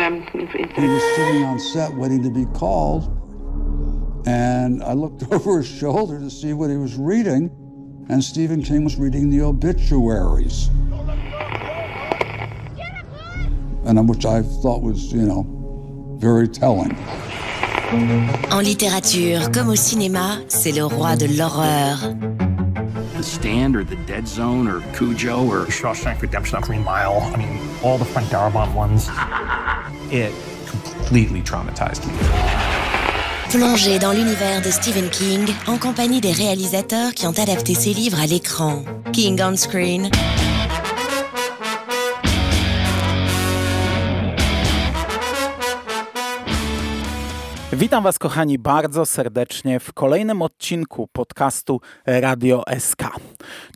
um, he was sitting on set waiting to be called, and I looked over his shoulder to see what he was reading, and Stephen King was reading the obituaries. And which I thought was, you know, very telling. En littérature comme au cinéma, c'est le roi de l'horreur. The Stand or The Dead Zone or Cujo or Shawshank Redemption, Green Mile. I mean, all the Frank Darabont ones. It completely traumatized me. Dans l'univers de Stephen King en compagnie des réalisateurs qui ont adapté ses livres à l'écran. King on Screen, Witam Was, kochani, bardzo serdecznie w kolejnym odcinku podcastu Radio SK.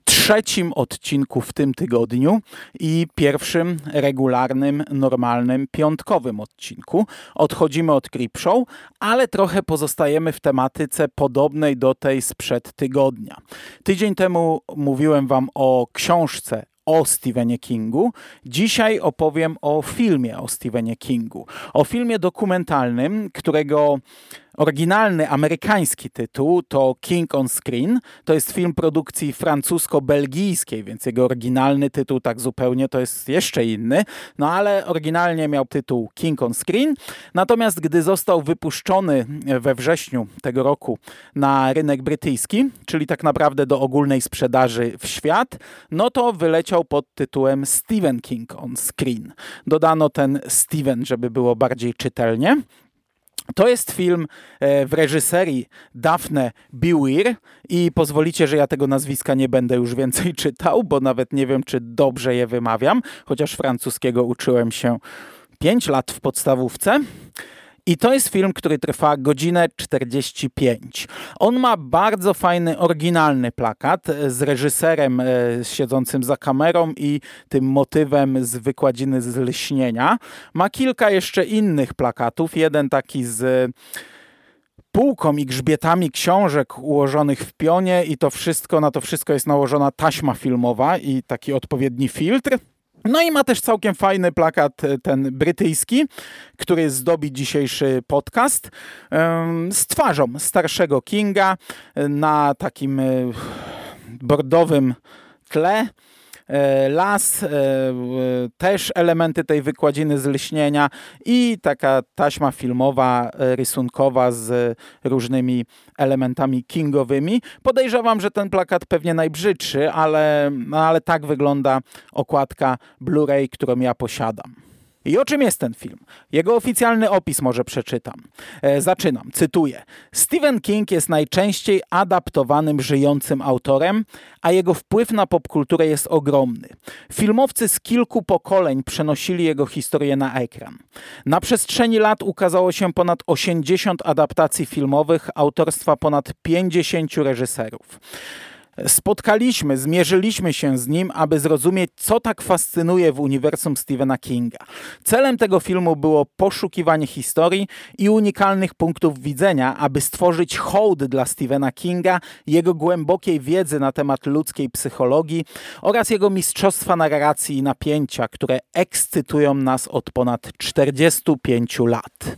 Trzecim odcinku w tym tygodniu i pierwszym regularnym, normalnym, piątkowym odcinku. Odchodzimy od Creepshow, ale trochę pozostajemy w tematyce podobnej do tej sprzed tygodnia. Tydzień temu mówiłem Wam o książce o Stephenie Kingu. Dzisiaj opowiem o filmie o Stephenie Kingu. O filmie dokumentalnym, którego Oryginalny amerykański tytuł to King on Screen. To jest film produkcji francusko-belgijskiej, więc jego oryginalny tytuł tak zupełnie to jest jeszcze inny. No ale oryginalnie miał tytuł King on Screen. Natomiast gdy został wypuszczony we wrześniu tego roku na rynek brytyjski, czyli tak naprawdę do ogólnej sprzedaży w świat, no to wyleciał pod tytułem Stephen King on Screen. Dodano ten Steven, żeby było bardziej czytelnie. To jest film e, w reżyserii Daphne Biwir i pozwolicie, że ja tego nazwiska nie będę już więcej czytał, bo nawet nie wiem, czy dobrze je wymawiam, chociaż francuskiego uczyłem się 5 lat w podstawówce. I to jest film, który trwa godzinę 45. On ma bardzo fajny, oryginalny plakat z reżyserem e, siedzącym za kamerą i tym motywem z wykładziny z lśnienia. Ma kilka jeszcze innych plakatów. Jeden taki z półką i grzbietami książek ułożonych w pionie i to wszystko, na to wszystko jest nałożona taśma filmowa i taki odpowiedni filtr. No i ma też całkiem fajny plakat, e, ten brytyjski, który zdobi dzisiejszy podcast z twarzą starszego Kinga e, na takim e, bordowym tle. E, las, e, też elementy tej wykładziny z lśnienia i taka taśma filmowa, e, rysunkowa z różnymi elementami kingowymi. Podejrzewam, że ten plakat pewnie najbrzydszy, ale, ale tak wygląda okładka Blu-ray, którą ja posiadam. I o czym jest ten film? Jego oficjalny opis może przeczytam. E, zaczynam, cytuję. Stephen King jest najczęściej adaptowanym żyjącym autorem, a jego wpływ na popkulturę jest ogromny. Filmowcy z kilku pokoleń przenosili jego historię na ekran. Na przestrzeni lat ukazało się ponad 80 adaptacji filmowych autorstwa ponad 50 reżyserów spotkaliśmy, zmierzyliśmy się z nim, aby zrozumieć, co tak fascynuje w uniwersum Stephena Kinga. Celem tego filmu było poszukiwanie historii i unikalnych punktów widzenia, aby stworzyć hołd dla Stephena Kinga, jego głębokiej wiedzy na temat ludzkiej psychologii oraz jego mistrzostwa narracji i napięcia, które ekscytują nas od ponad 45 lat.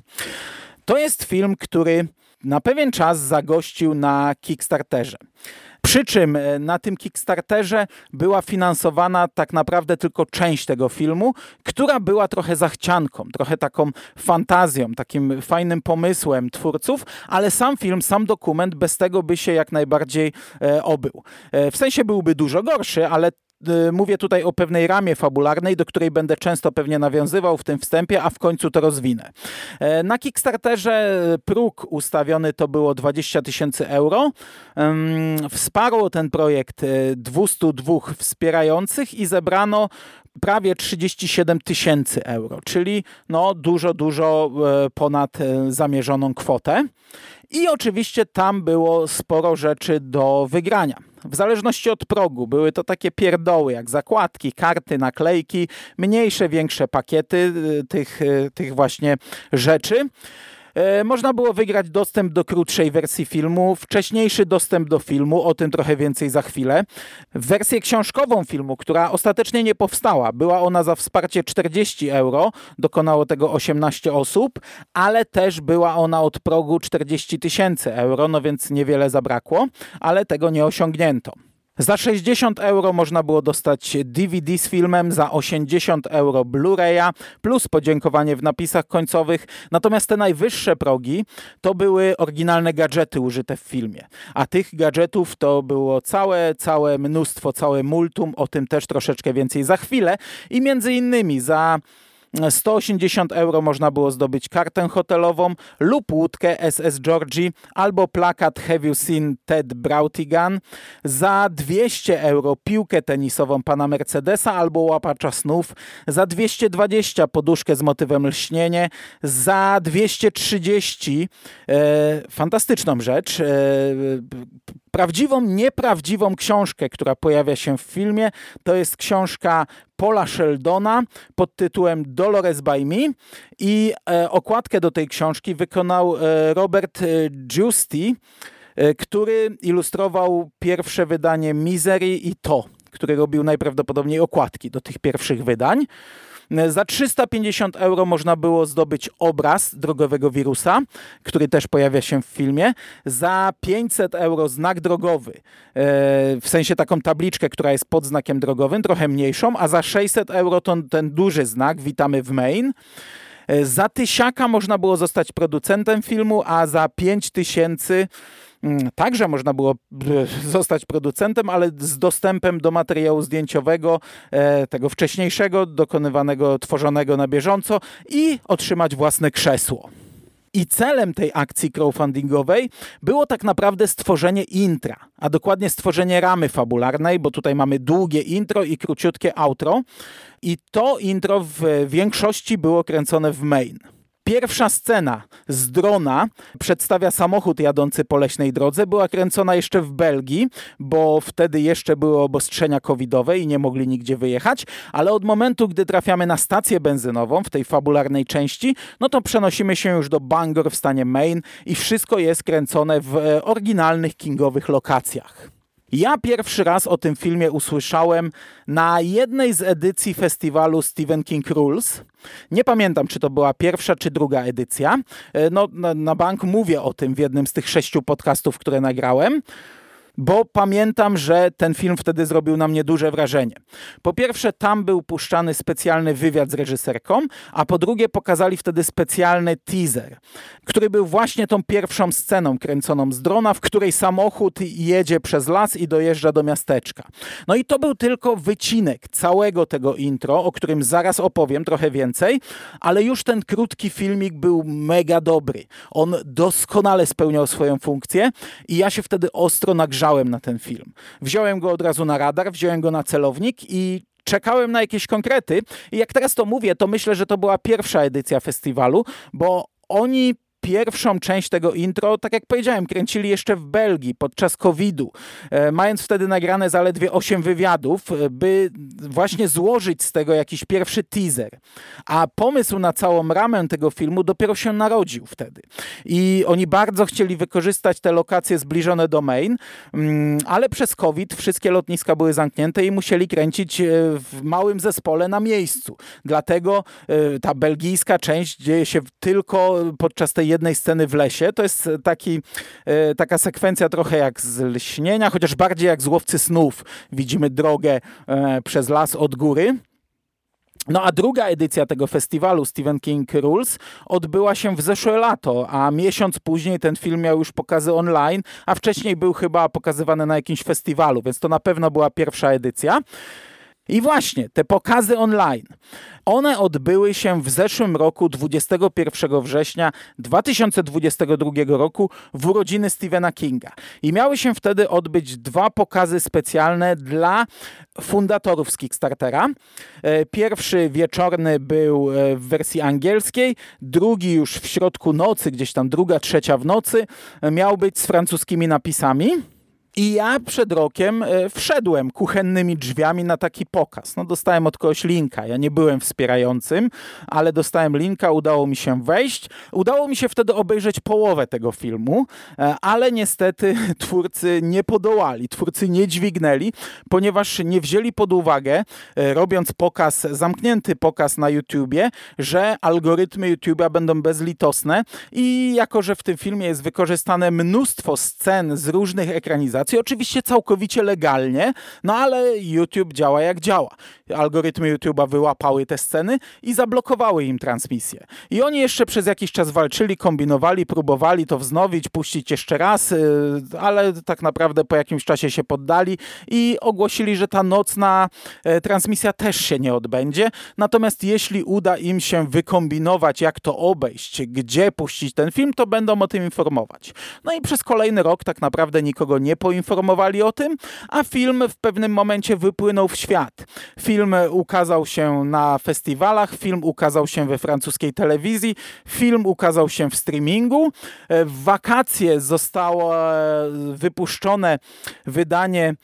To jest film, który na pewien czas zagościł na Kickstarterze. Przy czym e, na tym Kickstarterze była finansowana tak naprawdę tylko część tego filmu, która była trochę zachcianką, trochę taką fantazją, takim fajnym pomysłem twórców, ale sam film, sam dokument bez tego by się jak najbardziej e, obył. E, w sensie byłby dużo gorszy, ale mówię tutaj o pewnej ramie fabularnej, do której będę często pewnie nawiązywał w tym wstępie, a w końcu to rozwinę. E, na Kickstarterze próg ustawiony to było 20 tysięcy euro. Wsparło ten projekt 202 e, wspierających i zebrano prawie 37 tysięcy euro, czyli no dużo, dużo e, ponad zamierzoną kwotę. I oczywiście tam było sporo rzeczy do wygrania. W zależności od progu były to takie pierdoły jak zakładki, karty, naklejki, mniejsze, większe pakiety y, tych, y, tych właśnie rzeczy. E, można było wygrać dostęp do krótszej wersji filmu, wcześniejszy dostęp do filmu, o tym trochę więcej za chwilę. Wersję książkową filmu, która ostatecznie nie powstała, była ona za wsparcie 40 euro, dokonało tego 18 osób, ale też była ona od progu 40 tysięcy euro, no więc niewiele zabrakło, ale tego nie osiągnięto. Za 60 euro można było dostać DVD z filmem, za 80 euro Blu-raya, plus podziękowanie w napisach końcowych. Natomiast te najwyższe progi to były oryginalne gadżety użyte w filmie. A tych gadżetów to było całe, całe mnóstwo, całe multum. O tym też troszeczkę więcej za chwilę. I między innymi za 180 euro można było zdobyć kartę hotelową lub łódkę SS Georgie albo plakat Have You Seen Ted Brautigan. Za 200 euro piłkę tenisową pana Mercedesa albo łapacza snów. Za 220 poduszkę z motywem lśnienie. Za 230 e, fantastyczną rzecz. E, prawdziwą, nieprawdziwą książkę, która pojawia się w filmie. To jest książka Paula Sheldona pod tytułem Dolores by Me i e, okładkę do tej książki wykonał e, Robert e, Giusti, który ilustrował pierwsze wydanie Misery i To, który robił najprawdopodobniej okładki do tych pierwszych wydań. Za 350 euro można było zdobyć obraz drogowego wirusa, który też pojawia się w filmie. Za 500 euro znak drogowy, e, w sensie taką tabliczkę, która jest pod znakiem drogowym, trochę mniejszą, a za 600 euro to ten duży znak, witamy w Main. E, za tysiaka można było zostać producentem filmu, a za 5000 Mm, także można było zostać producentem, ale z dostępem do materiału zdjęciowego, e, tego wcześniejszego, dokonywanego, tworzonego na bieżąco i otrzymać własne krzesło. I celem tej akcji crowdfundingowej było tak naprawdę stworzenie intra, a dokładnie stworzenie ramy fabularnej, bo tutaj mamy długie intro i króciutkie outro. I to intro w większości było kręcone w main. Pierwsza scena z drona przedstawia samochód jadący po leśnej drodze. Była kręcona jeszcze w Belgii, bo wtedy jeszcze były obostrzenia covidowe i nie mogli nigdzie wyjechać, ale od momentu, gdy trafiamy na stację benzynową w tej fabularnej części, no to przenosimy się już do Bangor w stanie Maine i wszystko jest kręcone w e, oryginalnych kingowych lokacjach. Ja pierwszy raz o tym filmie usłyszałem na jednej z edycji festiwalu Stephen King Rules. Nie pamiętam, czy to była pierwsza, czy druga edycja. E, no, na, na bank mówię o tym w jednym z tych sześciu podcastów, które nagrałem bo pamiętam, że ten film wtedy zrobił na mnie duże wrażenie. Po pierwsze, tam był puszczany specjalny wywiad z reżyserką, a po drugie, pokazali wtedy specjalny teaser, który był właśnie tą pierwszą sceną kręconą z drona, w której samochód jedzie przez las i dojeżdża do miasteczka. No i to był tylko wycinek całego tego intro, o którym zaraz opowiem trochę więcej, ale już ten krótki filmik był mega dobry. On doskonale spełniał swoją funkcję i ja się wtedy ostro nagrzałem czekałem na ten film. Wziąłem go od razu na radar, wziąłem go na celownik i czekałem na jakieś konkrety. I jak teraz to mówię, to myślę, że to była pierwsza edycja festiwalu, bo oni pierwszą część tego intro, tak jak powiedziałem, kręcili jeszcze w Belgii podczas COVID-u, e, mając wtedy nagrane zaledwie 8 wywiadów, e, by właśnie złożyć z tego jakiś pierwszy teaser. A pomysł na całą ramę tego filmu dopiero się narodził wtedy. I oni bardzo chcieli wykorzystać te lokacje zbliżone do Main, mm, ale przez COVID wszystkie lotniska były zamknięte i musieli kręcić e, w małym zespole na miejscu. Dlatego ta belgijska część dzieje się tylko podczas tej jednej sceny w lesie. To jest taki, e, taka sekwencja trochę jak z lśnienia, chociaż bardziej jak z łowcy snów. Widzimy drogę e, przez las od góry. No a druga edycja tego festiwalu Stephen King Rules odbyła się w zeszłe lato, a miesiąc później ten film miał już pokazy online, a wcześniej był chyba pokazywany na jakimś festiwalu, więc to na pewno była pierwsza edycja. I właśnie, te pokazy online, one odbyły się w zeszłym roku, 21 września 2022 roku, w urodziny Stephena Kinga. I miały się wtedy odbyć dwa pokazy specjalne dla fundatorów z Kickstartera. E, pierwszy wieczorny był e, w wersji angielskiej, drugi już w środku nocy, gdzieś tam druga, trzecia w nocy, miał być z francuskimi napisami. I ja przed rokiem e, wszedłem kuchennymi drzwiami na taki pokaz. No dostałem od kogoś linka. Ja nie byłem wspierającym, ale dostałem linka, udało mi się wejść. Udało mi się wtedy obejrzeć połowę tego filmu, e, ale niestety twórcy nie podołali, twórcy nie dźwignęli, ponieważ nie wzięli pod uwagę, e, robiąc pokaz, zamknięty pokaz na YouTubie, że algorytmy YouTube'a będą bezlitosne i jako, że w tym filmie jest wykorzystane mnóstwo scen z różnych ekranizacji, oczywiście całkowicie legalnie, no ale YouTube działa jak działa. Algorytmy YouTube'a wyłapały te sceny i zablokowały im transmisję. I oni jeszcze przez jakiś czas walczyli, kombinowali, próbowali to wznowić, puścić jeszcze raz, y, ale tak naprawdę po jakimś czasie się poddali i ogłosili, że ta nocna e, transmisja też się nie odbędzie. Natomiast jeśli uda im się wykombinować, jak to obejść, gdzie puścić ten film, to będą o tym informować. No i przez kolejny rok tak naprawdę nikogo nie poinformowali o tym, a film w pewnym momencie wypłynął w świat. Film ukazał się na festiwalach, film ukazał się we francuskiej telewizji, film ukazał się w streamingu. W wakacje zostało e, wypuszczone wydanie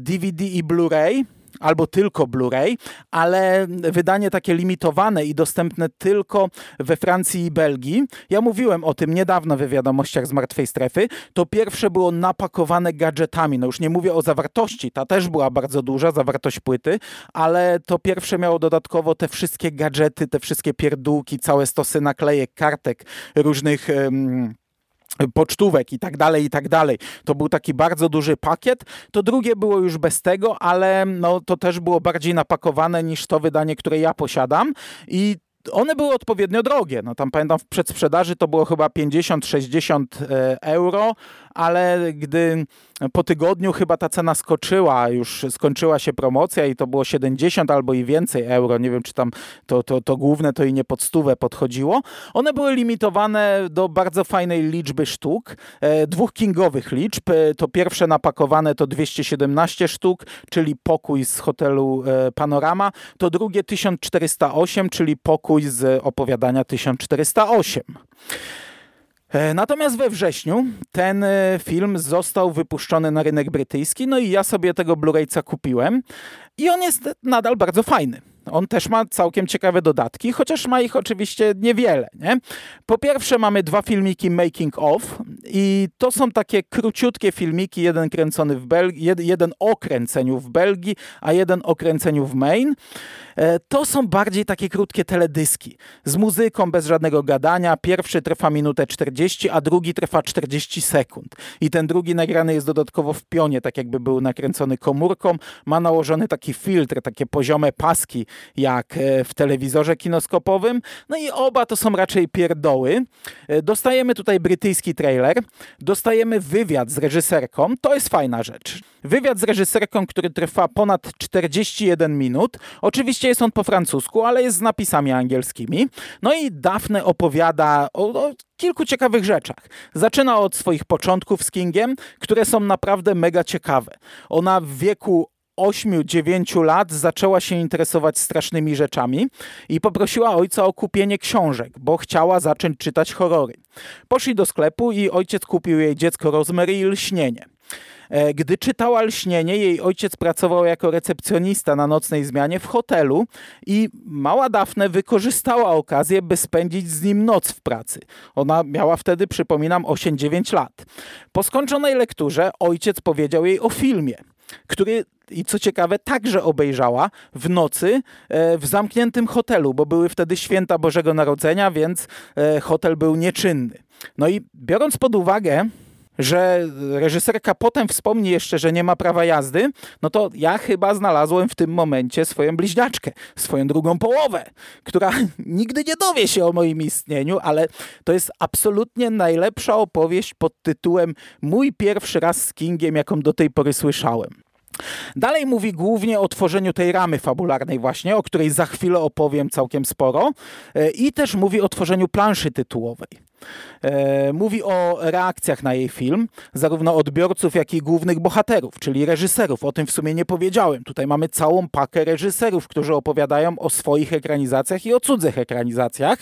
DVD e, i Blu-ray albo tylko Blu-ray, ale wydanie takie limitowane i dostępne tylko we Francji i Belgii. Ja mówiłem o tym niedawno we wiadomościach z Martwej Strefy. To pierwsze było napakowane gadżetami. No już nie mówię o zawartości, ta też była bardzo duża, zawartość płyty, ale to pierwsze miało dodatkowo te wszystkie gadżety, te wszystkie pierdółki, całe stosy naklejek, kartek, różnych... pocztówek i tak dalej, i tak dalej. To był taki bardzo duży pakiet. To drugie było już bez tego, ale no, to też było bardziej napakowane niż to wydanie, które ja posiadam i one były odpowiednio drogie. No tam pamiętam w przedsprzedaży to było chyba 50-60 e, euro, ale gdy po tygodniu chyba ta cena skoczyła, już skończyła się promocja i to było 70 albo i więcej euro, nie wiem czy tam to, to, to główne to i nie pod stówę podchodziło. One były limitowane do bardzo fajnej liczby sztuk, e, dwóch kingowych liczb. E, to pierwsze napakowane to 217 sztuk, czyli pokój z hotelu Panorama. To drugie 1408, czyli pokój z opowiadania 1408. E, natomiast we wrześniu ten e, film został wypuszczony na rynek brytyjski, no i ja sobie tego Blu-rayca kupiłem i on jest nadal bardzo fajny. On też ma całkiem ciekawe dodatki, chociaż ma ich oczywiście niewiele. Nie? Po pierwsze mamy dwa filmiki making of i to są takie króciutkie filmiki, jeden kręcony w Belgii, jeden o kręceniu w Belgii, a jeden o kręceniu w Maine. E, to są bardziej takie krótkie teledyski z muzyką, bez żadnego gadania. Pierwszy trwa minutę 40, a drugi trwa 40 sekund. I ten drugi nagrany jest dodatkowo w pionie, tak jakby był nakręcony komórką. Ma nałożony taki filtr, takie poziome paski, jak e, w telewizorze kinoskopowym. No i oba to są raczej pierdoły. E, dostajemy tutaj brytyjski trailer, dostajemy wywiad z reżyserką. To jest fajna rzecz. Wywiad z reżyserką, który trwa ponad 41 minut. Oczywiście jest on po francusku, ale jest z napisami angielskimi. No i Daphne opowiada o, o kilku ciekawych rzeczach. Zaczyna od swoich początków z Kingiem, które są naprawdę mega ciekawe. Ona w wieku 8-9 lat zaczęła się interesować strasznymi rzeczami i poprosiła ojca o kupienie książek, bo chciała zacząć czytać horrory. Poszli do sklepu i ojciec kupił jej dziecko Rosemary i lśnienie. E, gdy czytała lśnienie, jej ojciec pracował jako recepcjonista na nocnej zmianie w hotelu i mała Dafne wykorzystała okazję, by spędzić z nim noc w pracy. Ona miała wtedy, przypominam, 8-9 lat. Po skończonej lekturze ojciec powiedział jej o filmie, który i co ciekawe, także obejrzała w nocy e, w zamkniętym hotelu, bo były wtedy święta Bożego Narodzenia, więc e, hotel był nieczynny. No i biorąc pod uwagę, że reżyserka potem wspomni jeszcze, że nie ma prawa jazdy, no to ja chyba znalazłem w tym momencie swoją bliźniaczkę, swoją drugą połowę, która nigdy nie dowie się o moim istnieniu, ale to jest absolutnie najlepsza opowieść pod tytułem Mój pierwszy raz z Kingiem, jaką do tej pory słyszałem. Dalej mówi głównie o tworzeniu tej ramy fabularnej właśnie, o której za chwilę opowiem całkiem sporo e, i też mówi o tworzeniu planszy tytułowej. E, mówi o reakcjach na jej film, zarówno odbiorców, jak i głównych bohaterów, czyli reżyserów. O tym w sumie nie powiedziałem. Tutaj mamy całą pakę reżyserów, którzy opowiadają o swoich ekranizacjach i o cudzych ekranizacjach.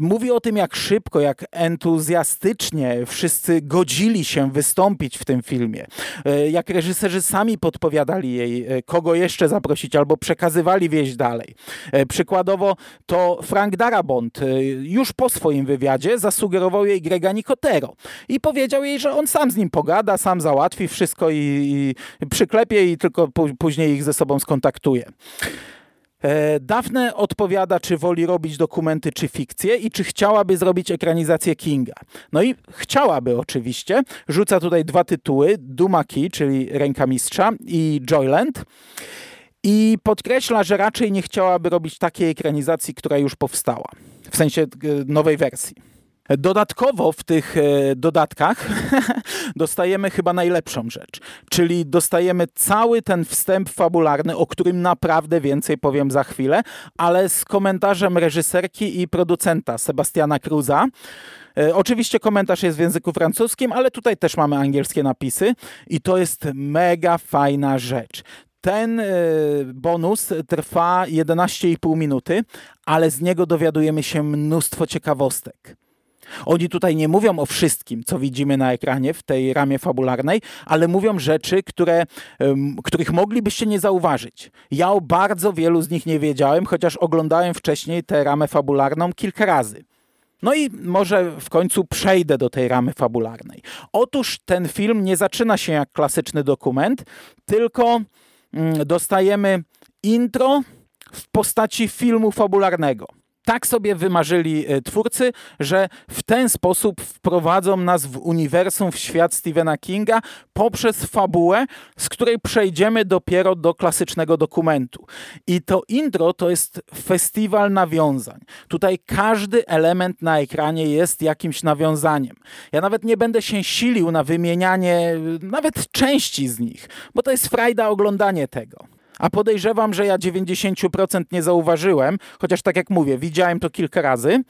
Mówi o tym, jak szybko, jak entuzjastycznie wszyscy godzili się wystąpić w tym filmie. E, jak reżyserzy sami podpowiadali jej, e, kogo jeszcze zaprosić, albo przekazywali wieść dalej. E, przykładowo to Frank Darabont już po swoim wywiadzie zasugerował jej Grega Nicotero i powiedział jej, że on sam z nim pogada, sam załatwi wszystko i, i przyklepie i tylko później ich ze sobą skontaktuje. E, Daphne odpowiada, czy woli robić dokumenty, czy fikcje i czy chciałaby zrobić ekranizację Kinga. No i chciałaby oczywiście. Rzuca tutaj dwa tytuły, Dumaki, czyli Ręka Mistrza i Joyland. I podkreśla, że raczej nie chciałaby robić takiej ekranizacji, która już powstała. W sensie e, nowej wersji. Dodatkowo w tych e, dodatkach dostajemy chyba najlepszą rzecz, czyli dostajemy cały ten wstęp fabularny, o którym naprawdę więcej powiem za chwilę, ale z komentarzem reżyserki i producenta Sebastiana Cruza. E, oczywiście komentarz jest w języku francuskim, ale tutaj też mamy angielskie napisy i to jest mega fajna rzecz. Ten e, bonus trwa 11,5 minuty, ale z niego dowiadujemy się mnóstwo ciekawostek. Oni tutaj nie mówią o wszystkim, co widzimy na ekranie w tej ramie fabularnej, ale mówią rzeczy, które, których moglibyście nie zauważyć. Ja o bardzo wielu z nich nie wiedziałem, chociaż oglądałem wcześniej tę ramę fabularną kilka razy. No i może w końcu przejdę do tej ramy fabularnej. Otóż ten film nie zaczyna się jak klasyczny dokument, tylko mm, dostajemy intro w postaci filmu fabularnego tak sobie wymarzyli e, twórcy, że w ten sposób wprowadzą nas w uniwersum, w świat Stephena Kinga poprzez fabułę, z której przejdziemy dopiero do klasycznego dokumentu. I to intro to jest festiwal nawiązań. Tutaj każdy element na ekranie jest jakimś nawiązaniem. Ja nawet nie będę się silił na wymienianie e, nawet części z nich, bo to jest frajda oglądanie tego. A podejrzewam, że ja 90% nie zauważyłem, chociaż tak jak mówię, widziałem to kilka razy.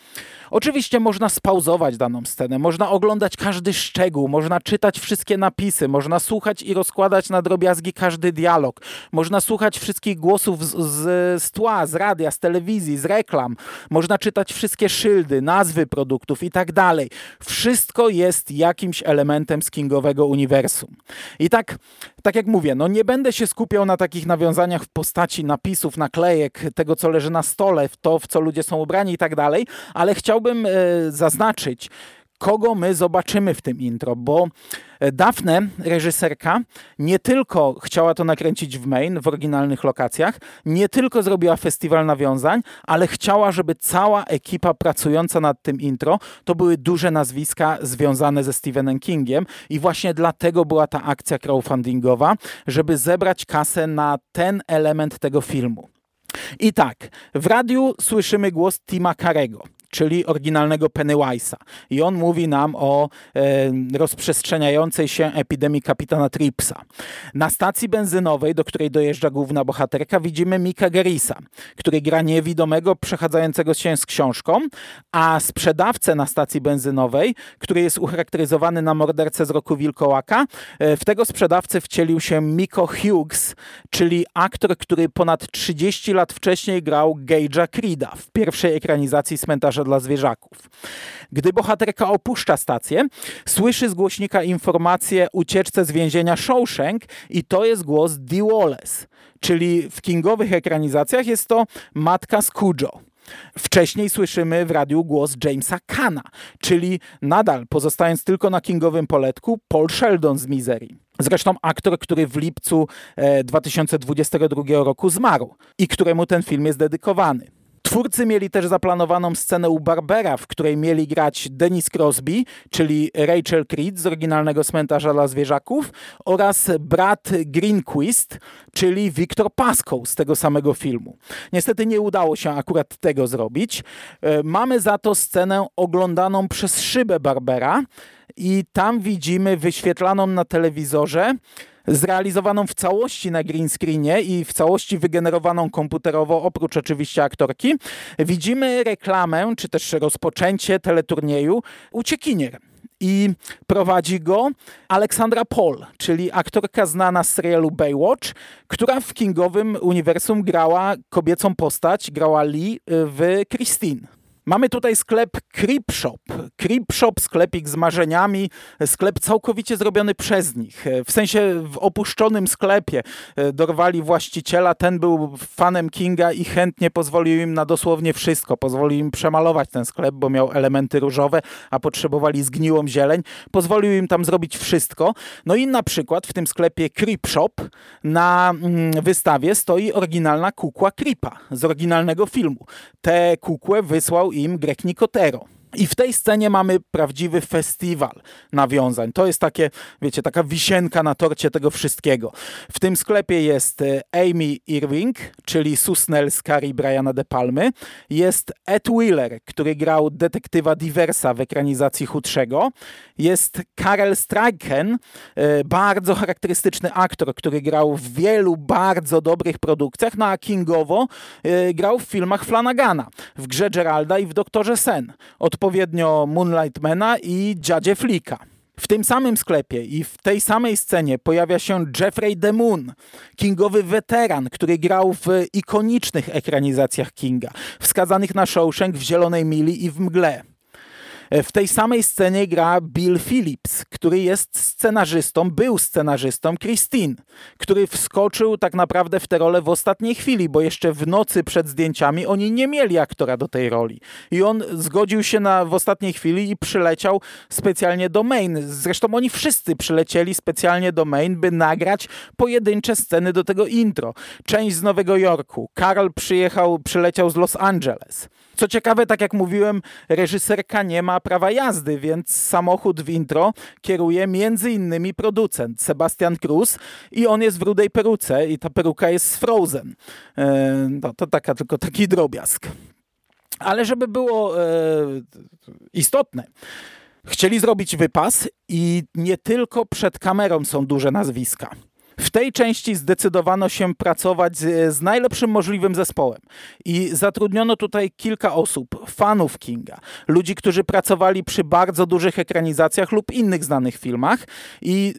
Oczywiście można spauzować daną scenę, można oglądać każdy szczegół, można czytać wszystkie napisy, można słuchać i rozkładać na drobiazgi każdy dialog, można słuchać wszystkich głosów z, z, z tła, z radia, z telewizji, z reklam, można czytać wszystkie szyldy, nazwy produktów i tak dalej. Wszystko jest jakimś elementem z Kingowego uniwersum. I tak, tak jak mówię, no nie będę się skupiał na takich nawiązaniach w postaci napisów, naklejek, tego co leży na stole, w to w co ludzie są ubrani i tak dalej, ale chciałbym e, zaznaczyć, kogo my zobaczymy w tym intro, bo e, Daphne, reżyserka, nie tylko chciała to nakręcić w Maine, w oryginalnych lokacjach, nie tylko zrobiła festiwal nawiązań, ale chciała, żeby cała ekipa pracująca nad tym intro to były duże nazwiska związane ze Stephenem Kingiem i właśnie dlatego była ta akcja crowdfundingowa, żeby zebrać kasę na ten element tego filmu. I tak, w radiu słyszymy głos Tima Carego czyli oryginalnego Pennywise'a. I on mówi nam o e, rozprzestrzeniającej się epidemii kapitana Tripsa. Na stacji benzynowej, do której dojeżdża główna bohaterka, widzimy Mika Gerisa, który gra niewidomego przechadzającego się z książką, a sprzedawcę na stacji benzynowej, który jest ucharakteryzowany na mordercę z roku Wilkołaka, e, w tego sprzedawcę wcielił się Miko Hughes, czyli aktor, który ponad 30 lat wcześniej grał Gage'a Creeda w pierwszej ekranizacji Cmentarza dla zwierzaków. Gdy bohaterka opuszcza stację, słyszy z głośnika informację ucieczce z więzienia Shawshank i to jest głos Dee Wallace, czyli w kingowych ekranizacjach jest to matka Scujo. Wcześniej słyszymy w radiu głos Jamesa Kana, czyli nadal pozostając tylko na kingowym poletku, Paul Sheldon z Misery. Zresztą aktor, który w lipcu 2022 e, roku zmarł i któremu ten film jest dedykowany. Twórcy mieli też zaplanowaną scenę u Barbera, w której mieli grać Dennis Crosby, czyli Rachel Creed z oryginalnego Cmentarza dla Zwierzaków oraz brat Greenquist, czyli Victor Pascoe z tego samego filmu. Niestety nie udało się akurat tego zrobić. E, mamy za to scenę oglądaną przez szybę Barbera i tam widzimy wyświetlaną na telewizorze zrealizowaną w całości na green screenie i w całości wygenerowaną komputerowo, oprócz oczywiście aktorki, widzimy reklamę, czy też rozpoczęcie teleturnieju Uciekinier i prowadzi go Aleksandra Paul, czyli aktorka znana z serialu Baywatch, która w kingowym uniwersum grała kobiecą postać, grała Lee w Christine. Mamy tutaj sklep Creep Shop. Creep Shop, sklepik z marzeniami, sklep całkowicie zrobiony przez nich. W sensie w opuszczonym sklepie dorwali właściciela, ten był fanem Kinga i chętnie pozwolił im na dosłownie wszystko. Pozwolił im przemalować ten sklep, bo miał elementy różowe, a potrzebowali zgniłą zieleń. Pozwolił im tam zrobić wszystko. No i na przykład w tym sklepie Creep Shop na mm, wystawie stoi oryginalna kukła Creepa z oryginalnego filmu. Tę kukłę wysłał im Greg Nicotero. I w tej scenie mamy prawdziwy festiwal nawiązań. To jest takie, wiecie, taka wisienka na torcie tego wszystkiego. W tym sklepie jest e, Amy Irving, czyli Susnell z Carrie Briana De Palmy. Jest Ed Wheeler, który grał detektywa Diversa w ekranizacji Chudszego. Jest Karel Streichen, e, bardzo charakterystyczny aktor, który grał w wielu bardzo dobrych produkcjach, no a Kingowo e, grał w filmach Flanagana, w Grze Geralda i w Doktorze Sen. Od odpowiednio Moonlightmana i Dziadzie Flicka. W tym samym sklepie i w tej samej scenie pojawia się Jeffrey DeMoon, kingowy weteran, który grał w ikonicznych ekranizacjach Kinga, wskazanych na Shawshank w Zielonej Mili i w Mgle. E, w tej samej scenie gra Bill Phillips, który jest scenarzystą, był scenarzystą Christine, który wskoczył tak naprawdę w tę rolę w ostatniej chwili, bo jeszcze w nocy przed zdjęciami oni nie mieli aktora do tej roli. I on zgodził się na, w ostatniej chwili i przyleciał specjalnie do Maine. Zresztą oni wszyscy przylecieli specjalnie do Maine, by nagrać pojedyncze sceny do tego intro. Część z Nowego Jorku. Karl przyjechał, przyleciał z Los Angeles. Co ciekawe, tak jak mówiłem, reżyserka nie ma prawa jazdy, więc samochód w intro kieruje między innymi producent Sebastian Cruz i on jest w rudej peruce i ta peruka jest z Frozen. E, no, to taka, tylko taki drobiazg. Ale żeby było e, istotne, chcieli zrobić wypas i nie tylko przed kamerą są duże nazwiska. W tej części zdecydowano się pracować z, z, najlepszym możliwym zespołem i zatrudniono tutaj kilka osób, fanów Kinga, ludzi, którzy pracowali przy bardzo dużych ekranizacjach lub innych znanych filmach i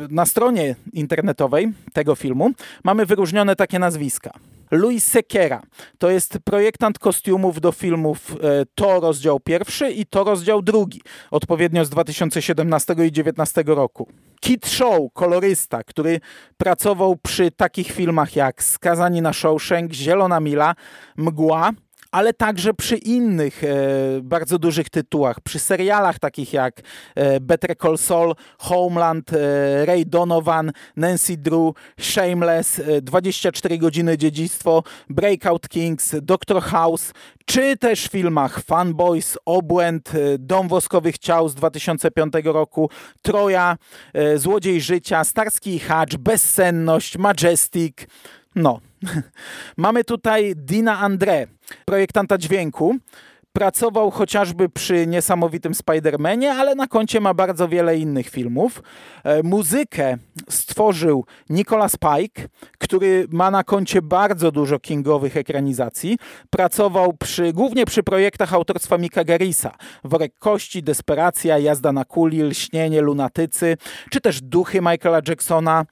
yy, na stronie internetowej tego filmu mamy wyróżnione takie nazwiska. Louis Sequeira to jest projektant kostiumów do filmów e, To rozdział pierwszy i To rozdział drugi, odpowiednio z 2017 i 2019 roku. Kit Show, kolorysta, który pracował przy takich filmach jak Skazani na Shawshank, Zielona Mila, Mgła, ale także przy innych e, bardzo dużych tytułach, przy serialach takich jak e, Better Call Saul, Homeland, e, Ray Donovan, Nancy Drew, Shameless, 24 e, godziny dziedzictwo, Breakout Kings, Doctor House, czy też w filmach Fanboys, Obłęd, Dom Woskowych Ciał z 2005 roku, Troja, Złodziej Życia, Starski Hacz, Bezsenność, Majestic, no, mamy tutaj Dina Andre, projektanta dźwięku. Pracował chociażby przy niesamowitym Spider-Manie, ale na koncie ma bardzo wiele innych filmów. E, muzykę stworzył Nicolas Pike, który ma na koncie bardzo dużo kingowych ekranizacji. Pracował przy, głównie przy projektach autorstwa Mika Garisa. Worek Kości, Desperacja, Jazda na kuli, Lśnienie, Lunatycy, czy też Duchy Michaela Jacksona.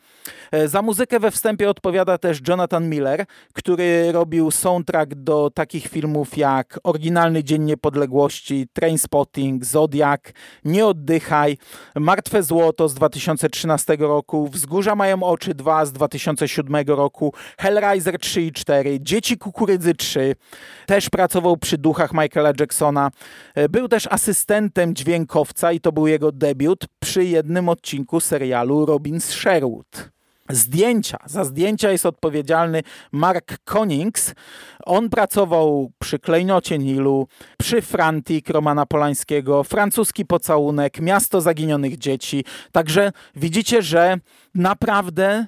E, za muzykę we wstępie odpowiada też Jonathan Miller, który robił soundtrack do takich filmów jak Oryginalny Dzień Niepodległości, Trainspotting, Zodiac, Nie oddychaj, Martwe Złoto z 2013 roku, Wzgórza mają oczy 2 z 2007 roku, Hellraiser 3 i 4, Dzieci Kukurydzy 3. Też pracował przy duchach Michaela Jacksona. E, był też asystentem dźwiękowca i to był jego debiut przy jednym odcinku serialu Robin Sherwood. Zdjęcia. Za zdjęcia jest odpowiedzialny Mark Konings. On pracował przy Klejnocie Nilu, przy Frantik Romana Polańskiego, Francuski Pocałunek, Miasto Zaginionych Dzieci. Także widzicie, że naprawdę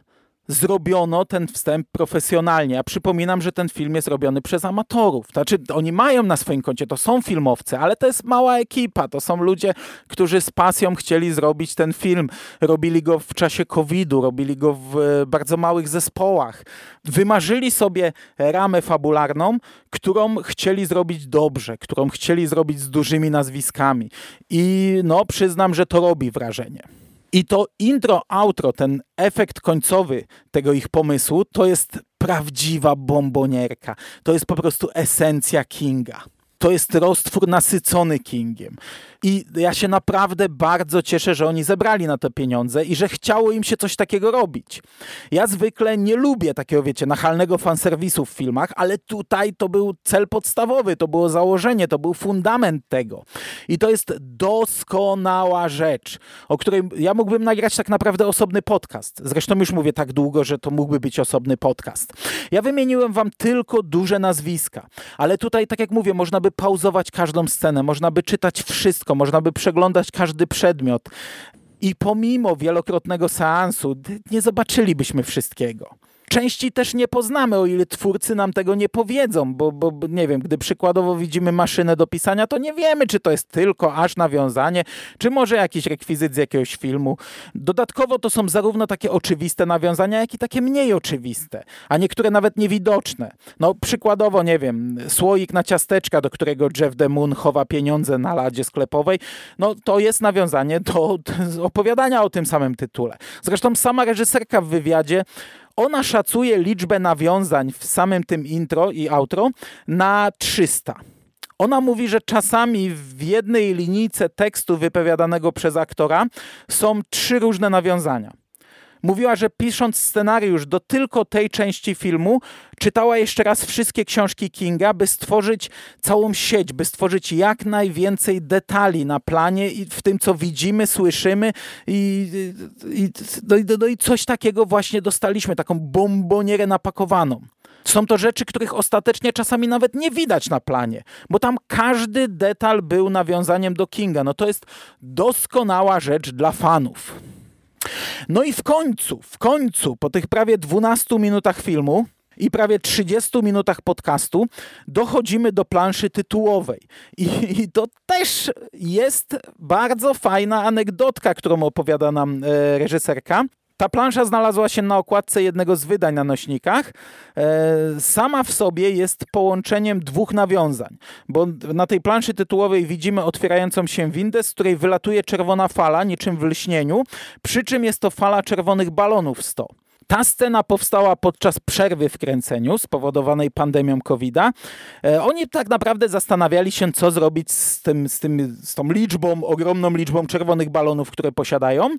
zrobiono ten wstęp profesjonalnie. Ja przypominam, że ten film jest robiony przez amatorów. Znaczy, oni mają na swoim koncie, to są filmowcy, ale to jest mała ekipa. To są ludzie, którzy z pasją chcieli zrobić ten film. Robili go w czasie COVID-u, robili go w e, bardzo małych zespołach. Wymarzyli sobie ramę fabularną, którą chcieli zrobić dobrze, którą chcieli zrobić z dużymi nazwiskami. I no, przyznam, że to robi wrażenie. I to intro, outro, ten efekt końcowy tego ich pomysłu, to jest prawdziwa bombonierka. To jest po prostu esencja Kinga. To jest roztwór nasycony Kingiem. I ja się naprawdę bardzo cieszę, że oni zebrali na to pieniądze i że chciało im się coś takiego robić. Ja zwykle nie lubię takiego, wiecie, nachalnego fanserwisu w filmach, ale tutaj to był cel podstawowy, to było założenie, to był fundament tego. I to jest doskonała rzecz, o której ja mógłbym nagrać tak naprawdę osobny podcast. Zresztą już mówię tak długo, że to mógłby być osobny podcast. Ja wymieniłem wam tylko duże nazwiska, ale tutaj, tak jak mówię, można by pauzować każdą scenę, można by czytać wszystko, można by przeglądać każdy przedmiot. I pomimo wielokrotnego seansu nie zobaczylibyśmy wszystkiego części też nie poznamy, o ile twórcy nam tego nie powiedzą, bo, bo nie wiem, gdy przykładowo widzimy maszynę do pisania, to nie wiemy, czy to jest tylko aż nawiązanie, czy może jakiś rekwizyt z jakiegoś filmu. Dodatkowo to są zarówno takie oczywiste nawiązania, jak i takie mniej oczywiste, a niektóre nawet niewidoczne. No przykładowo, nie wiem, słoik na ciasteczka, do którego Jeff DeMoon chowa pieniądze na ladzie sklepowej, no to jest nawiązanie do opowiadania o tym samym tytule. Zresztą sama reżyserka w wywiadzie ona szacuje liczbę nawiązań w samym tym intro i outro na 300. Ona mówi, że czasami w jednej linijce tekstu wypowiadanego przez aktora są trzy różne nawiązania. Mówiła, że pisząc scenariusz do tylko tej części filmu, czytała jeszcze raz wszystkie książki Kinga, by stworzyć całą sieć, by stworzyć jak najwięcej detali na planie i w tym, co widzimy, słyszymy i, i, no, no i coś takiego właśnie dostaliśmy, taką bombonierę napakowaną. Są to rzeczy, których ostatecznie czasami nawet nie widać na planie, bo tam każdy detal był nawiązaniem do Kinga. No to jest doskonała rzecz dla fanów. No i w końcu, w końcu, po tych prawie 12 minutach filmu, i prawie 30 minutach podcastu dochodzimy do planszy tytułowej. I, I, to też jest bardzo fajna anegdotka, którą opowiada nam e, reżyserka. Ta plansza znalazła się na okładce jednego z wydań na nośnikach. E, sama w sobie jest połączeniem dwóch nawiązań, bo na tej planszy tytułowej widzimy otwierającą się windę, z której wylatuje czerwona fala, niczym w lśnieniu, przy czym jest to fala czerwonych balonów 100. Ta scena powstała podczas przerwy w kręceniu spowodowanej pandemią COVID-a. E, oni tak naprawdę zastanawiali się, co zrobić z, tym, z, tym, z tą liczbą, ogromną liczbą czerwonych balonów, które posiadają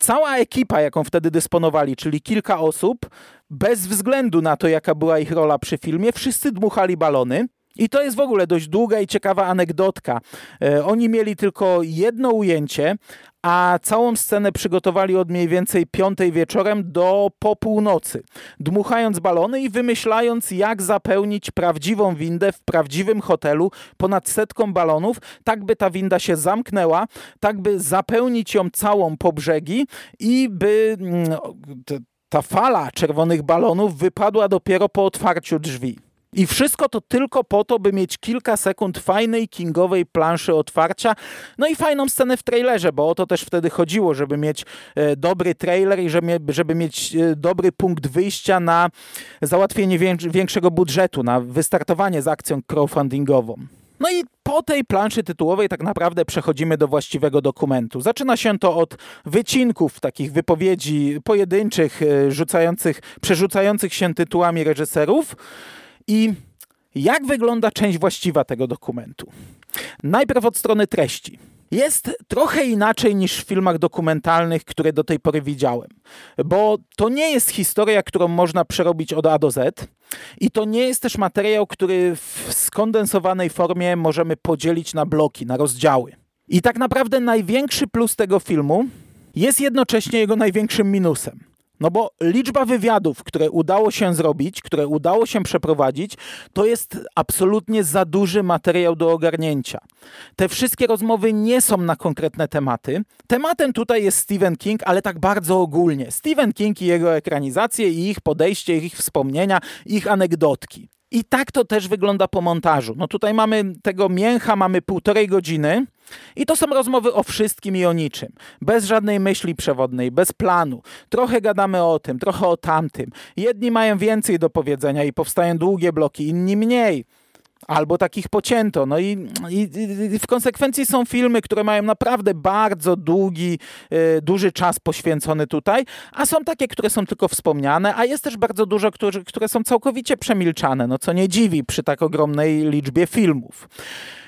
cała ekipa, jaką wtedy dysponowali, czyli kilka osób, bez względu na to, jaka była ich rola przy filmie, wszyscy dmuchali balony. I to jest w ogóle dość długa i ciekawa anegdotka. E, oni mieli tylko jedno ujęcie, a całą scenę przygotowali od mniej więcej piątej wieczorem do po północy, dmuchając balony i wymyślając, jak zapełnić prawdziwą windę w prawdziwym hotelu ponad setką balonów, tak by ta winda się zamknęła, tak by zapełnić ją całą po brzegi i by mm, ta fala czerwonych balonów wypadła dopiero po otwarciu drzwi. I wszystko to tylko po to, by mieć kilka sekund fajnej kingowej planszy otwarcia, no i fajną scenę w trailerze, bo o to też wtedy chodziło, żeby mieć e, dobry trailer i żeby, mieć e, dobry punkt wyjścia na załatwienie większego budżetu, na wystartowanie z akcją crowdfundingową. No i po tej planszy tytułowej tak naprawdę przechodzimy do właściwego dokumentu. Zaczyna się to od wycinków, takich wypowiedzi pojedynczych, e, rzucających, przerzucających się tytułami reżyserów. I jak wygląda część właściwa tego dokumentu? Najpierw od strony treści. Jest trochę inaczej niż w filmach dokumentalnych, które do tej pory widziałem, bo to nie jest historia, którą można przerobić od A do Z i to nie jest też materiał, który w skondensowanej formie możemy podzielić na bloki, na rozdziały. I tak naprawdę największy plus tego filmu jest jednocześnie jego największym minusem. No bo liczba wywiadów, które udało się zrobić, które udało się przeprowadzić, to jest absolutnie za duży materiał do ogarnięcia. Te wszystkie rozmowy nie są na konkretne tematy. Tematem tutaj jest Stephen King, ale tak bardzo ogólnie. Stephen King i jego ekranizacje, i ich podejście, ich wspomnienia, ich anegdotki. I tak to też wygląda po montażu. No tutaj mamy tego mięcha, mamy półtorej godziny i to są rozmowy o wszystkim i o niczym. Bez żadnej myśli przewodnej, bez planu. Trochę gadamy o tym, trochę o tamtym. Jedni mają więcej do powiedzenia i powstają długie bloki, inni mniej albo takich pocięto. No i, i, i, w konsekwencji są filmy, które mają naprawdę bardzo długi, y, duży czas poświęcony tutaj, a są takie, które są tylko wspomniane, a jest też bardzo dużo, które, które są całkowicie przemilczane, no co nie dziwi przy tak ogromnej liczbie filmów.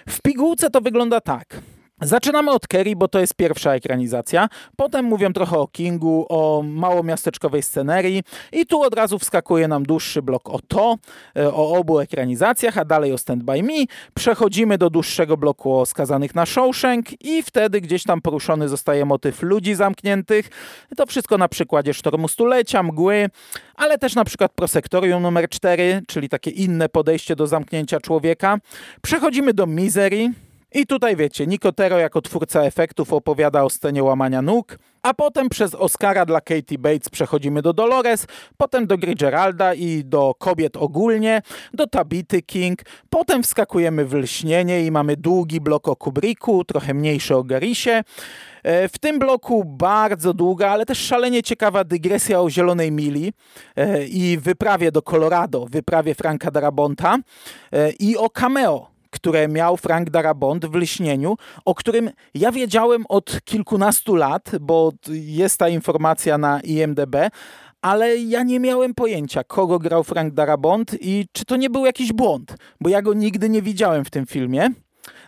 W pigułce to wygląda tak. Zaczynamy od Kerry, bo to jest pierwsza ekranizacja. Potem mówią trochę o Kingu, o małomiasteczkowej scenerii i tu od razu wskakuje nam dłuższy blok o to, e, o obu ekranizacjach, a dalej o Stand By Me. Przechodzimy do dłuższego bloku o skazanych na Shawshank i wtedy gdzieś tam poruszony zostaje motyw ludzi zamkniętych. To wszystko na przykładzie Sztormu Stulecia, Mgły, ale też na przykład Prosektorium numer 4, czyli takie inne podejście do zamknięcia człowieka. Przechodzimy do Misery, i tutaj wiecie, Nicotero jako twórca efektów opowiada o scenie łamania nóg, a potem przez Oscara dla Katie Bates przechodzimy do Dolores, potem do Geralda i do kobiet ogólnie, do Tabity King, potem wskakujemy w lśnienie i mamy długi blok o Kubricku, trochę mniejszy o Garisie. E, w tym bloku bardzo długa, ale też szalenie ciekawa dygresja o Zielonej Mili e, i wyprawie do Colorado, wyprawie Franka Darabonta e, i o cameo które miał Frank Darabont w Lśnieniu, o którym ja wiedziałem od kilkunastu lat, bo jest ta informacja na IMDB, ale ja nie miałem pojęcia, kogo grał Frank Darabont i czy to nie był jakiś błąd, bo ja go nigdy nie widziałem w tym filmie.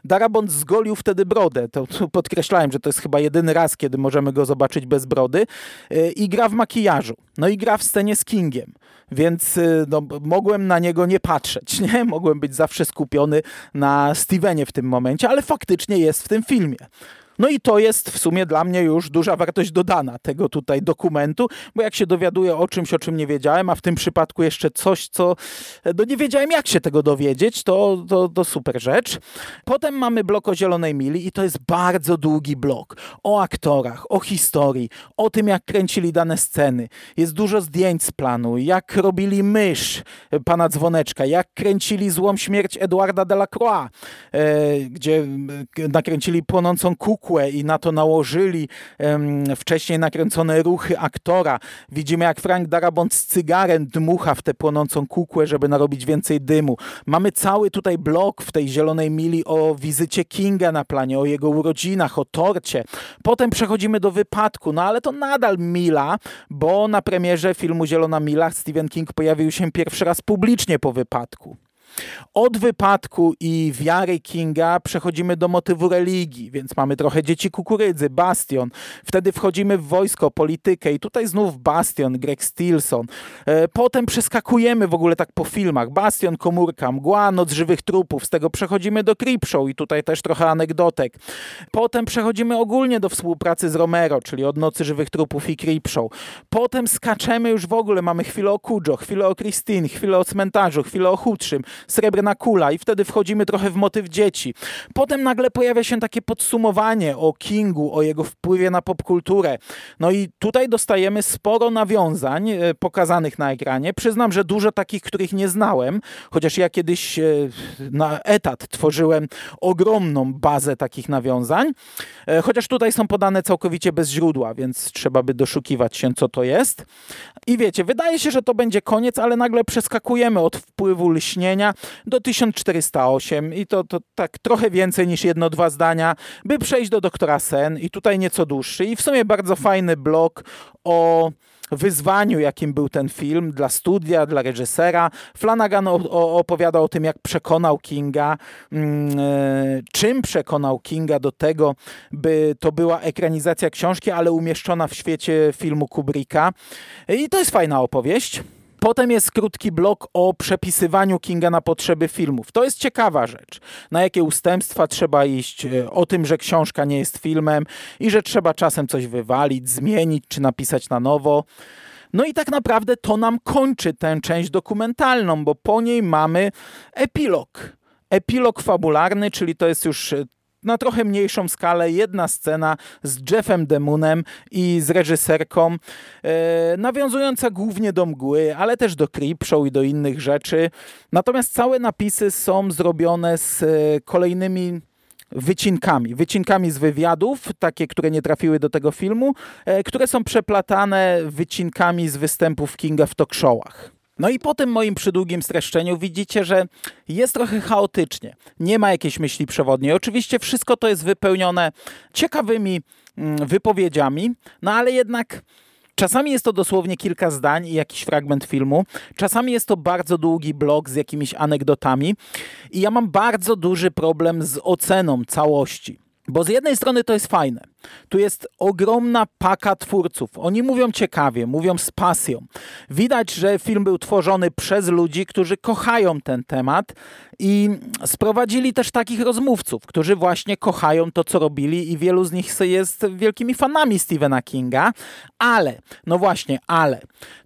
Darabont zgolił wtedy brodę. To podkreślałem, że to jest chyba jedyny raz, kiedy możemy go zobaczyć bez brody. Y, I gra w makijażu. No i gra w scenie z Kingiem. Więc y, no, mogłem na niego nie patrzeć. Nie? Mogłem być zawsze skupiony na Stevenie w tym momencie, ale faktycznie jest w tym filmie. No i to jest w sumie dla mnie już duża wartość dodana tego tutaj dokumentu, bo jak się dowiaduję o czymś, o czym nie wiedziałem, a w tym przypadku jeszcze coś, co no nie wiedziałem jak się tego dowiedzieć, to, to, to super rzecz. Potem mamy blok o Zielonej Mili i to jest bardzo długi blok o aktorach, o historii, o tym jak kręcili dane sceny. Jest dużo zdjęć z planu, jak robili mysz pana Dzwoneczka, jak kręcili Złą Śmierć Eduarda Delacroix, e, gdzie nakręcili płonącą kukę i na to nałożyli um, wcześniej nakręcone ruchy aktora. Widzimy, jak Frank Darabont z cygarem dmucha w tę płonącą kukłę, żeby narobić więcej dymu. Mamy cały tutaj blok w tej zielonej mili o wizycie Kinga na planie, o jego urodzinach, o torcie. Potem przechodzimy do wypadku, no ale to nadal mila, bo na premierze filmu Zielona Mila Stephen King pojawił się pierwszy raz publicznie po wypadku. Od wypadku i wiary Kinga przechodzimy do motywu religii, więc mamy trochę dzieci kukurydzy, Bastion. Wtedy wchodzimy w wojsko, politykę i tutaj znów Bastion, Greg Stilson. E, potem przeskakujemy w ogóle tak po filmach. Bastion, komórka, mgła, noc żywych trupów. Z tego przechodzimy do Creepshow i tutaj też trochę anegdotek. Potem przechodzimy ogólnie do współpracy z Romero, czyli od nocy żywych trupów i Creepshow. Potem skaczemy już w ogóle, mamy chwilę o Kujo, chwilę o Christine, chwilę o cmentarzu, chwilę o Chudszym srebrna kula i wtedy wchodzimy trochę w motyw dzieci. Potem nagle pojawia się takie podsumowanie o Kingu, o jego wpływie na popkulturę. No i tutaj dostajemy sporo nawiązań e, pokazanych na ekranie. Przyznam, że dużo takich, których nie znałem, chociaż ja kiedyś e, na etat tworzyłem ogromną bazę takich nawiązań. E, chociaż tutaj są podane całkowicie bez źródła, więc trzeba by doszukiwać się, co to jest. I wiecie, wydaje się, że to będzie koniec, ale nagle przeskakujemy od wpływu lśnienia do 1408 i to, to tak trochę więcej niż jedno, dwa zdania, by przejść do doktora Sen i tutaj nieco dłuższy i w sumie bardzo fajny blok o wyzwaniu, jakim był ten film dla studia, dla reżysera. Flanagan opowiada o tym, jak przekonał Kinga, mm, e, czym przekonał Kinga do tego, by to była ekranizacja książki, ale umieszczona w świecie filmu Kubricka. I to jest fajna opowieść. Potem jest krótki blok o przepisywaniu Kinga na potrzeby filmów. To jest ciekawa rzecz. Na jakie ustępstwa trzeba iść, e, o tym, że książka nie jest filmem i że trzeba czasem coś wywalić, zmienić czy napisać na nowo. No i tak naprawdę to nam kończy tę część dokumentalną, bo po niej mamy epilog. Epilog fabularny, czyli to jest już na trochę mniejszą skalę jedna scena z Jeffem Demunem i z reżyserką, e, nawiązująca głównie do mgły, ale też do Creepshow i do innych rzeczy. Natomiast całe napisy są zrobione z e, kolejnymi wycinkami, wycinkami z wywiadów, takie, które nie trafiły do tego filmu, e, które są przeplatane wycinkami z występów Kinga w talk showach. No i po tym moim przydługim streszczeniu widzicie, że jest trochę chaotycznie. Nie ma jakiejś myśli przewodniej. Oczywiście wszystko to jest wypełnione ciekawymi mm, wypowiedziami, no ale jednak Czasami jest to dosłownie kilka zdań i jakiś fragment filmu. Czasami jest to bardzo długi blog z jakimiś anegdotami. I ja mam bardzo duży problem z oceną całości. Bo z jednej strony to jest fajne. Tu jest ogromna paka twórców. Oni mówią ciekawie, mówią z pasją. Widać, że film był tworzony przez ludzi, którzy kochają ten temat i sprowadzili też takich rozmówców, którzy właśnie kochają to, co robili i wielu z nich jest wielkimi fanami Stephena Kinga. Ale, no właśnie, ale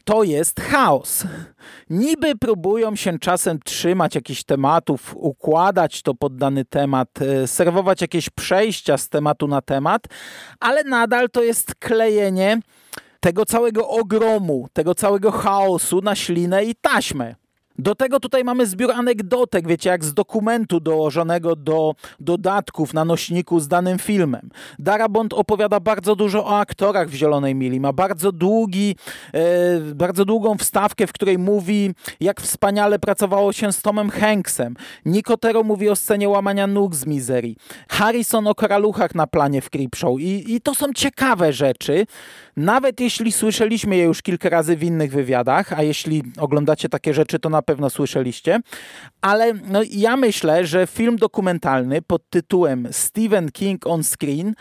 to jest chaos. Niby próbują się czasem trzymać jakichś tematów, układać to pod dany temat, e, serwować jakieś przejścia z tematu na temat, ale nadal to jest klejenie tego całego ogromu, tego całego chaosu na ślinę i taśmę. Do tego tutaj mamy zbiór anegdotek, wiecie, jak z dokumentu dołożonego do dodatków na nośniku z danym filmem. Darabont opowiada bardzo dużo o aktorach w Zielonej Mili. Ma bardzo długi, e, bardzo długą wstawkę, w której mówi, jak wspaniale pracowało się z Tomem Hanksem. Nicotero mówi o scenie łamania nóg z mizerii. Harrison o koraluchach na planie w Creepshow. I, I to są ciekawe rzeczy. Nawet jeśli słyszeliśmy je już kilka razy w innych wywiadach, a jeśli oglądacie takie rzeczy, to na pewno słyszeliście. Ale no, ja myślę, że film dokumentalny pod tytułem Stephen King on Screen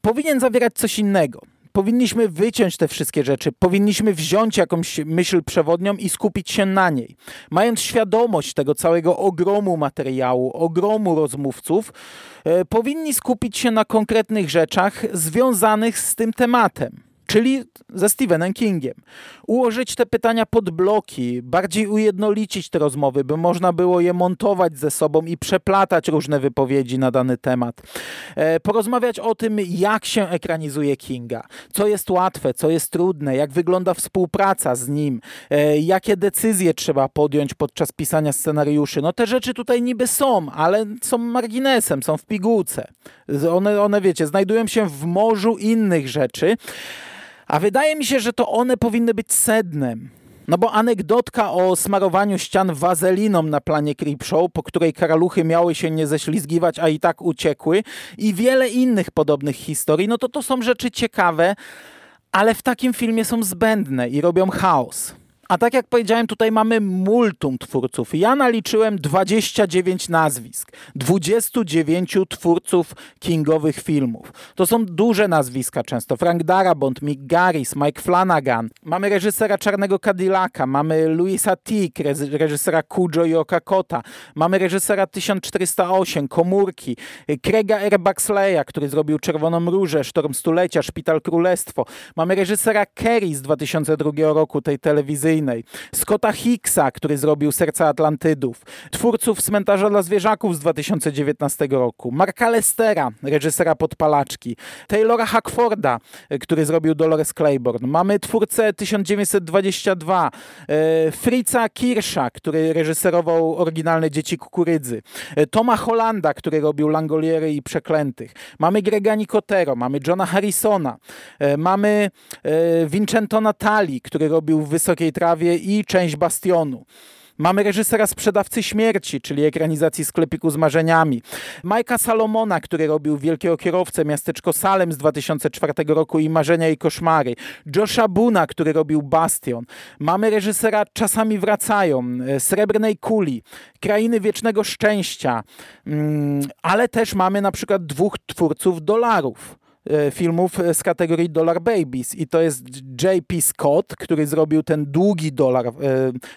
powinien zawierać coś innego powinniśmy wyciąć te wszystkie rzeczy, powinniśmy wziąć jakąś myśl przewodnią i skupić się na niej. Mając świadomość tego całego ogromu materiału, ogromu rozmówców, e, powinni skupić się na konkretnych rzeczach związanych z tym tematem czyli ze Stephenem Kingiem. Ułożyć te pytania pod bloki, bardziej ujednolicić te rozmowy, by można było je montować ze sobą i przeplatać różne wypowiedzi na dany temat. E, porozmawiać o tym, jak się ekranizuje Kinga, co jest łatwe, co jest trudne, jak wygląda współpraca z nim, e, jakie decyzje trzeba podjąć podczas pisania scenariuszy. No te rzeczy tutaj niby są, ale są marginesem, są w pigułce. One, one wiecie, znajdują się w morzu innych rzeczy. A wydaje mi się, że to one powinny być sednem. No bo anegdotka o smarowaniu ścian wazeliną na planie Creepshow, po której karaluchy miały się nie ześlizgiwać, a i tak uciekły i wiele innych podobnych historii, no to to są rzeczy ciekawe, ale w takim filmie są zbędne i robią chaos. A tak jak powiedziałem, tutaj mamy multum twórców. Ja naliczyłem 29 nazwisk, 29 twórców kingowych filmów. To są duże nazwiska często. Frank Darabont, Mick Garris, Mike Flanagan. Mamy reżysera Czarnego Cadillaca, mamy Louisa Tick, reżysera Kujo i Okakota. Mamy reżysera 1408, Komórki, Craiga R. Baxleya, który zrobił Czerwoną Różę, Sztorm Stulecia, Szpital Królestwo. Mamy reżysera Kerry z 2002 roku, tej telewizyjnej Scotta Hicksa, który zrobił Serca Atlantydów, twórców Cmentarza dla Zwierzaków z 2019 roku, Marka Lestera, reżysera Podpalaczki, Taylora Hackforda, który zrobił Dolores Claiborne. Mamy twórcę 1922, e, Fritza Kirscha, który reżyserował oryginalne Dzieci Kukurydzy, e, Toma Hollanda, który robił Langoliery i Przeklętych. Mamy Grega Nicotero, mamy Johna Harrisona, e, mamy Vincento Natali, który robił w Wysokiej Trawie i część Bastionu. Mamy reżysera Sprzedawcy Śmierci, czyli ekranizacji Sklepiku z Marzeniami. Majka Salomona, który robił Wielkiego Kierowcę, Miasteczko Salem z 2004 roku i Marzenia i Koszmary. Josha Buna, który robił Bastion. Mamy reżysera Czasami Wracają, e, Srebrnej Kuli, Krainy Wiecznego Szczęścia, mm, ale też mamy na przykład dwóch twórców dolarów. E, filmów z kategorii Dollar Babies i to jest J.P. Scott, który zrobił ten długi dolar e,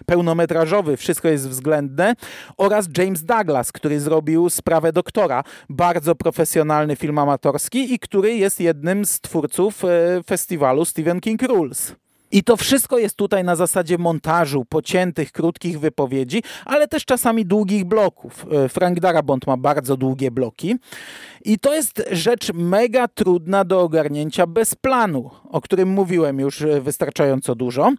pełnometrażowy, wszystko jest względne oraz James Douglas, który zrobił Sprawę Doktora, bardzo profesjonalny film amatorski i który jest jednym z twórców e, festiwalu Stephen King Rules. I to wszystko jest tutaj na zasadzie montażu, pociętych, krótkich wypowiedzi, ale też czasami długich bloków. E, Frank Darabont ma bardzo długie bloki. I to jest rzecz mega trudna do ogarnięcia bez planu, o którym mówiłem już e, wystarczająco dużo.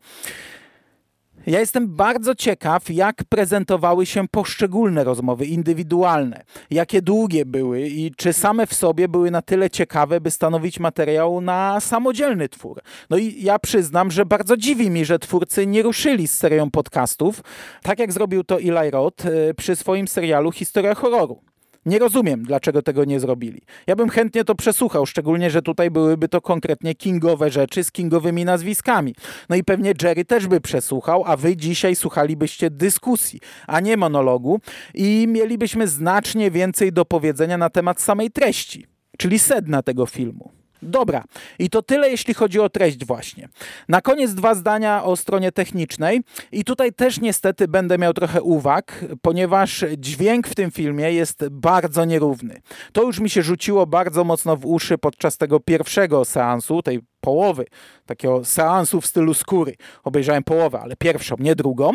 Ja jestem bardzo ciekaw, jak prezentowały się poszczególne rozmowy indywidualne, jakie długie były i czy same w sobie były na tyle ciekawe, by stanowić materiał na samodzielny twór. No i ja przyznam, że bardzo dziwi mi, że twórcy nie ruszyli z serią podcastów, tak jak zrobił to Eli Roth e, przy swoim serialu Historia horroru. Nie rozumiem, dlaczego tego nie zrobili. Ja bym chętnie to przesłuchał, szczególnie, że tutaj byłyby to konkretnie kingowe rzeczy z kingowymi nazwiskami. No i pewnie Jerry też by przesłuchał, a wy dzisiaj słuchalibyście dyskusji, a nie monologu i mielibyśmy znacznie więcej do powiedzenia na temat samej treści, czyli sedna tego filmu. Dobra, i to tyle, jeśli chodzi o treść właśnie. Na koniec dwa zdania o stronie technicznej i tutaj też niestety będę miał trochę uwag, ponieważ dźwięk w tym filmie jest bardzo nierówny. To już mi się rzuciło bardzo mocno w uszy podczas tego pierwszego seansu, tej połowy, takiego seansu w stylu skóry. Obejrzałem połowę, ale pierwszą, nie drugą.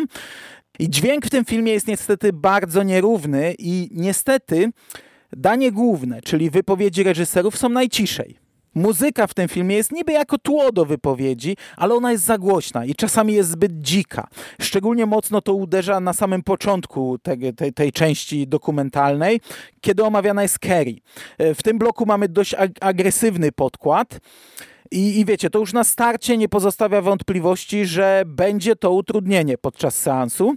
I dźwięk w tym filmie jest niestety bardzo nierówny i niestety danie główne, czyli wypowiedzi reżyserów są najciszej. Muzyka w tym filmie jest niby jako tło do wypowiedzi, ale ona jest za głośna i czasami jest zbyt dzika. Szczególnie mocno to uderza na samym początku tej, tej, tej części dokumentalnej, kiedy omawiana jest Kerry. E, w tym bloku mamy dość ag agresywny podkład. I, I wiecie, to już na starcie nie pozostawia wątpliwości, że będzie to utrudnienie podczas seansu.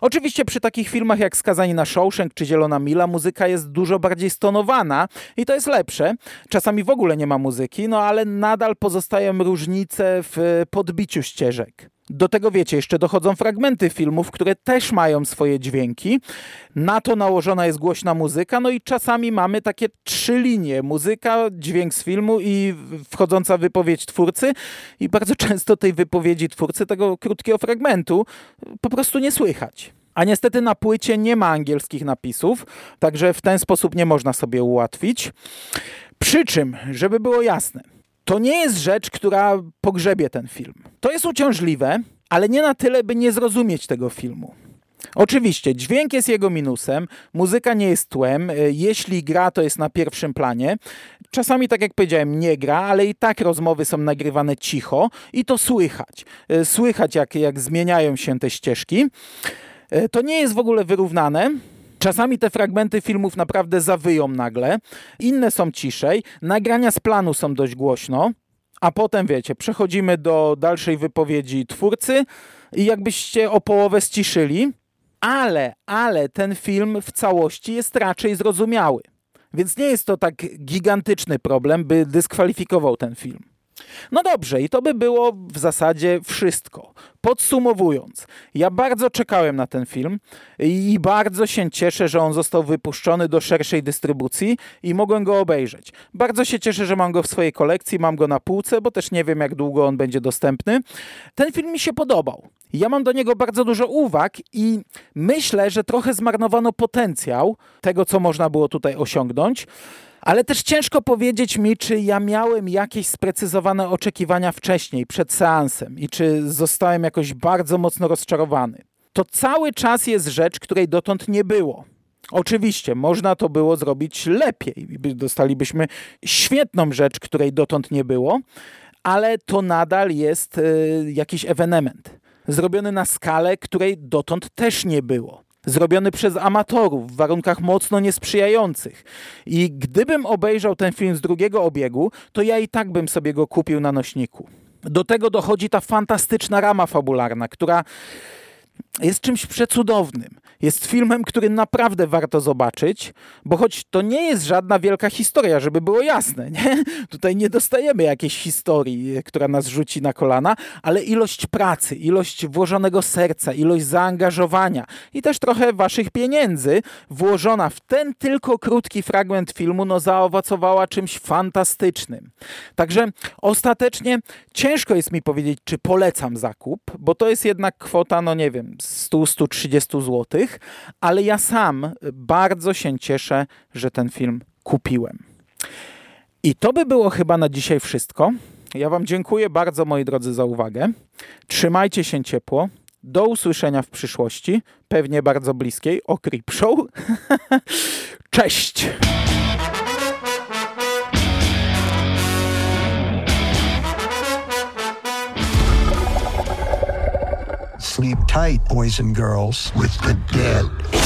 Oczywiście przy takich filmach jak Skazani na Shawshank czy Zielona Mila muzyka jest dużo bardziej stonowana i to jest lepsze. Czasami w ogóle nie ma muzyki, no ale nadal pozostają różnice w podbiciu ścieżek. Do tego wiecie, jeszcze dochodzą fragmenty filmów, które też mają swoje dźwięki. Na to nałożona jest głośna muzyka, no i czasami mamy takie trzy linie: muzyka, dźwięk z filmu i wchodząca wypowiedź twórcy. I bardzo często tej wypowiedzi twórcy, tego krótkiego fragmentu, po prostu nie słychać. A niestety na płycie nie ma angielskich napisów, także w ten sposób nie można sobie ułatwić. Przy czym, żeby było jasne, to nie jest rzecz, która pogrzebie ten film. To jest uciążliwe, ale nie na tyle, by nie zrozumieć tego filmu. Oczywiście, dźwięk jest jego minusem, muzyka nie jest tłem, e, jeśli gra, to jest na pierwszym planie. Czasami, tak jak powiedziałem, nie gra, ale i tak rozmowy są nagrywane cicho i to słychać. E, słychać, jak, jak zmieniają się te ścieżki. E, to nie jest w ogóle wyrównane. Czasami te fragmenty filmów naprawdę zawyją nagle, inne są ciszej, nagrania z planu są dość głośno, a potem wiecie, przechodzimy do dalszej wypowiedzi twórcy i jakbyście o połowę ściszyli, ale, ale ten film w całości jest raczej zrozumiały. Więc nie jest to tak gigantyczny problem, by dyskwalifikował ten film. No dobrze, i to by było w zasadzie wszystko. Podsumowując, ja bardzo czekałem na ten film i bardzo się cieszę, że on został wypuszczony do szerszej dystrybucji i mogłem go obejrzeć. Bardzo się cieszę, że mam go w swojej kolekcji, mam go na półce, bo też nie wiem, jak długo on będzie dostępny. Ten film mi się podobał. Ja mam do niego bardzo dużo uwag i myślę, że trochę zmarnowano potencjał tego, co można było tutaj osiągnąć. Ale też ciężko powiedzieć mi, czy ja miałem jakieś sprecyzowane oczekiwania wcześniej, przed seansem i czy zostałem jakoś bardzo mocno rozczarowany. To cały czas jest rzecz, której dotąd nie było. Oczywiście, można to było zrobić lepiej. Dostalibyśmy świetną rzecz, której dotąd nie było, ale to nadal jest y, jakiś ewenement. Zrobiony na skalę, której dotąd też nie było zrobiony przez amatorów w warunkach mocno niesprzyjających. I gdybym obejrzał ten film z drugiego obiegu, to ja i tak bym sobie go kupił na nośniku. Do tego dochodzi ta fantastyczna rama fabularna, która jest czymś przecudownym. Jest filmem, który naprawdę warto zobaczyć, bo choć to nie jest żadna wielka historia, żeby było jasne, nie? Tutaj nie dostajemy jakiejś historii, która nas rzuci na kolana, ale ilość pracy, ilość włożonego serca, ilość zaangażowania i też trochę waszych pieniędzy włożona w ten tylko krótki fragment filmu, no zaowocowała czymś fantastycznym. Także ostatecznie ciężko jest mi powiedzieć, czy polecam zakup, bo to jest jednak kwota, no nie wiem, 100-130 zł, ale ja sam bardzo się cieszę, że ten film kupiłem. I to by było chyba na dzisiaj wszystko. Ja Wam dziękuję bardzo, moi drodzy, za uwagę. Trzymajcie się ciepło. Do usłyszenia w przyszłości, pewnie bardzo bliskiej, o Creep. Cześć! Sleep tight, boys and girls, with the dead.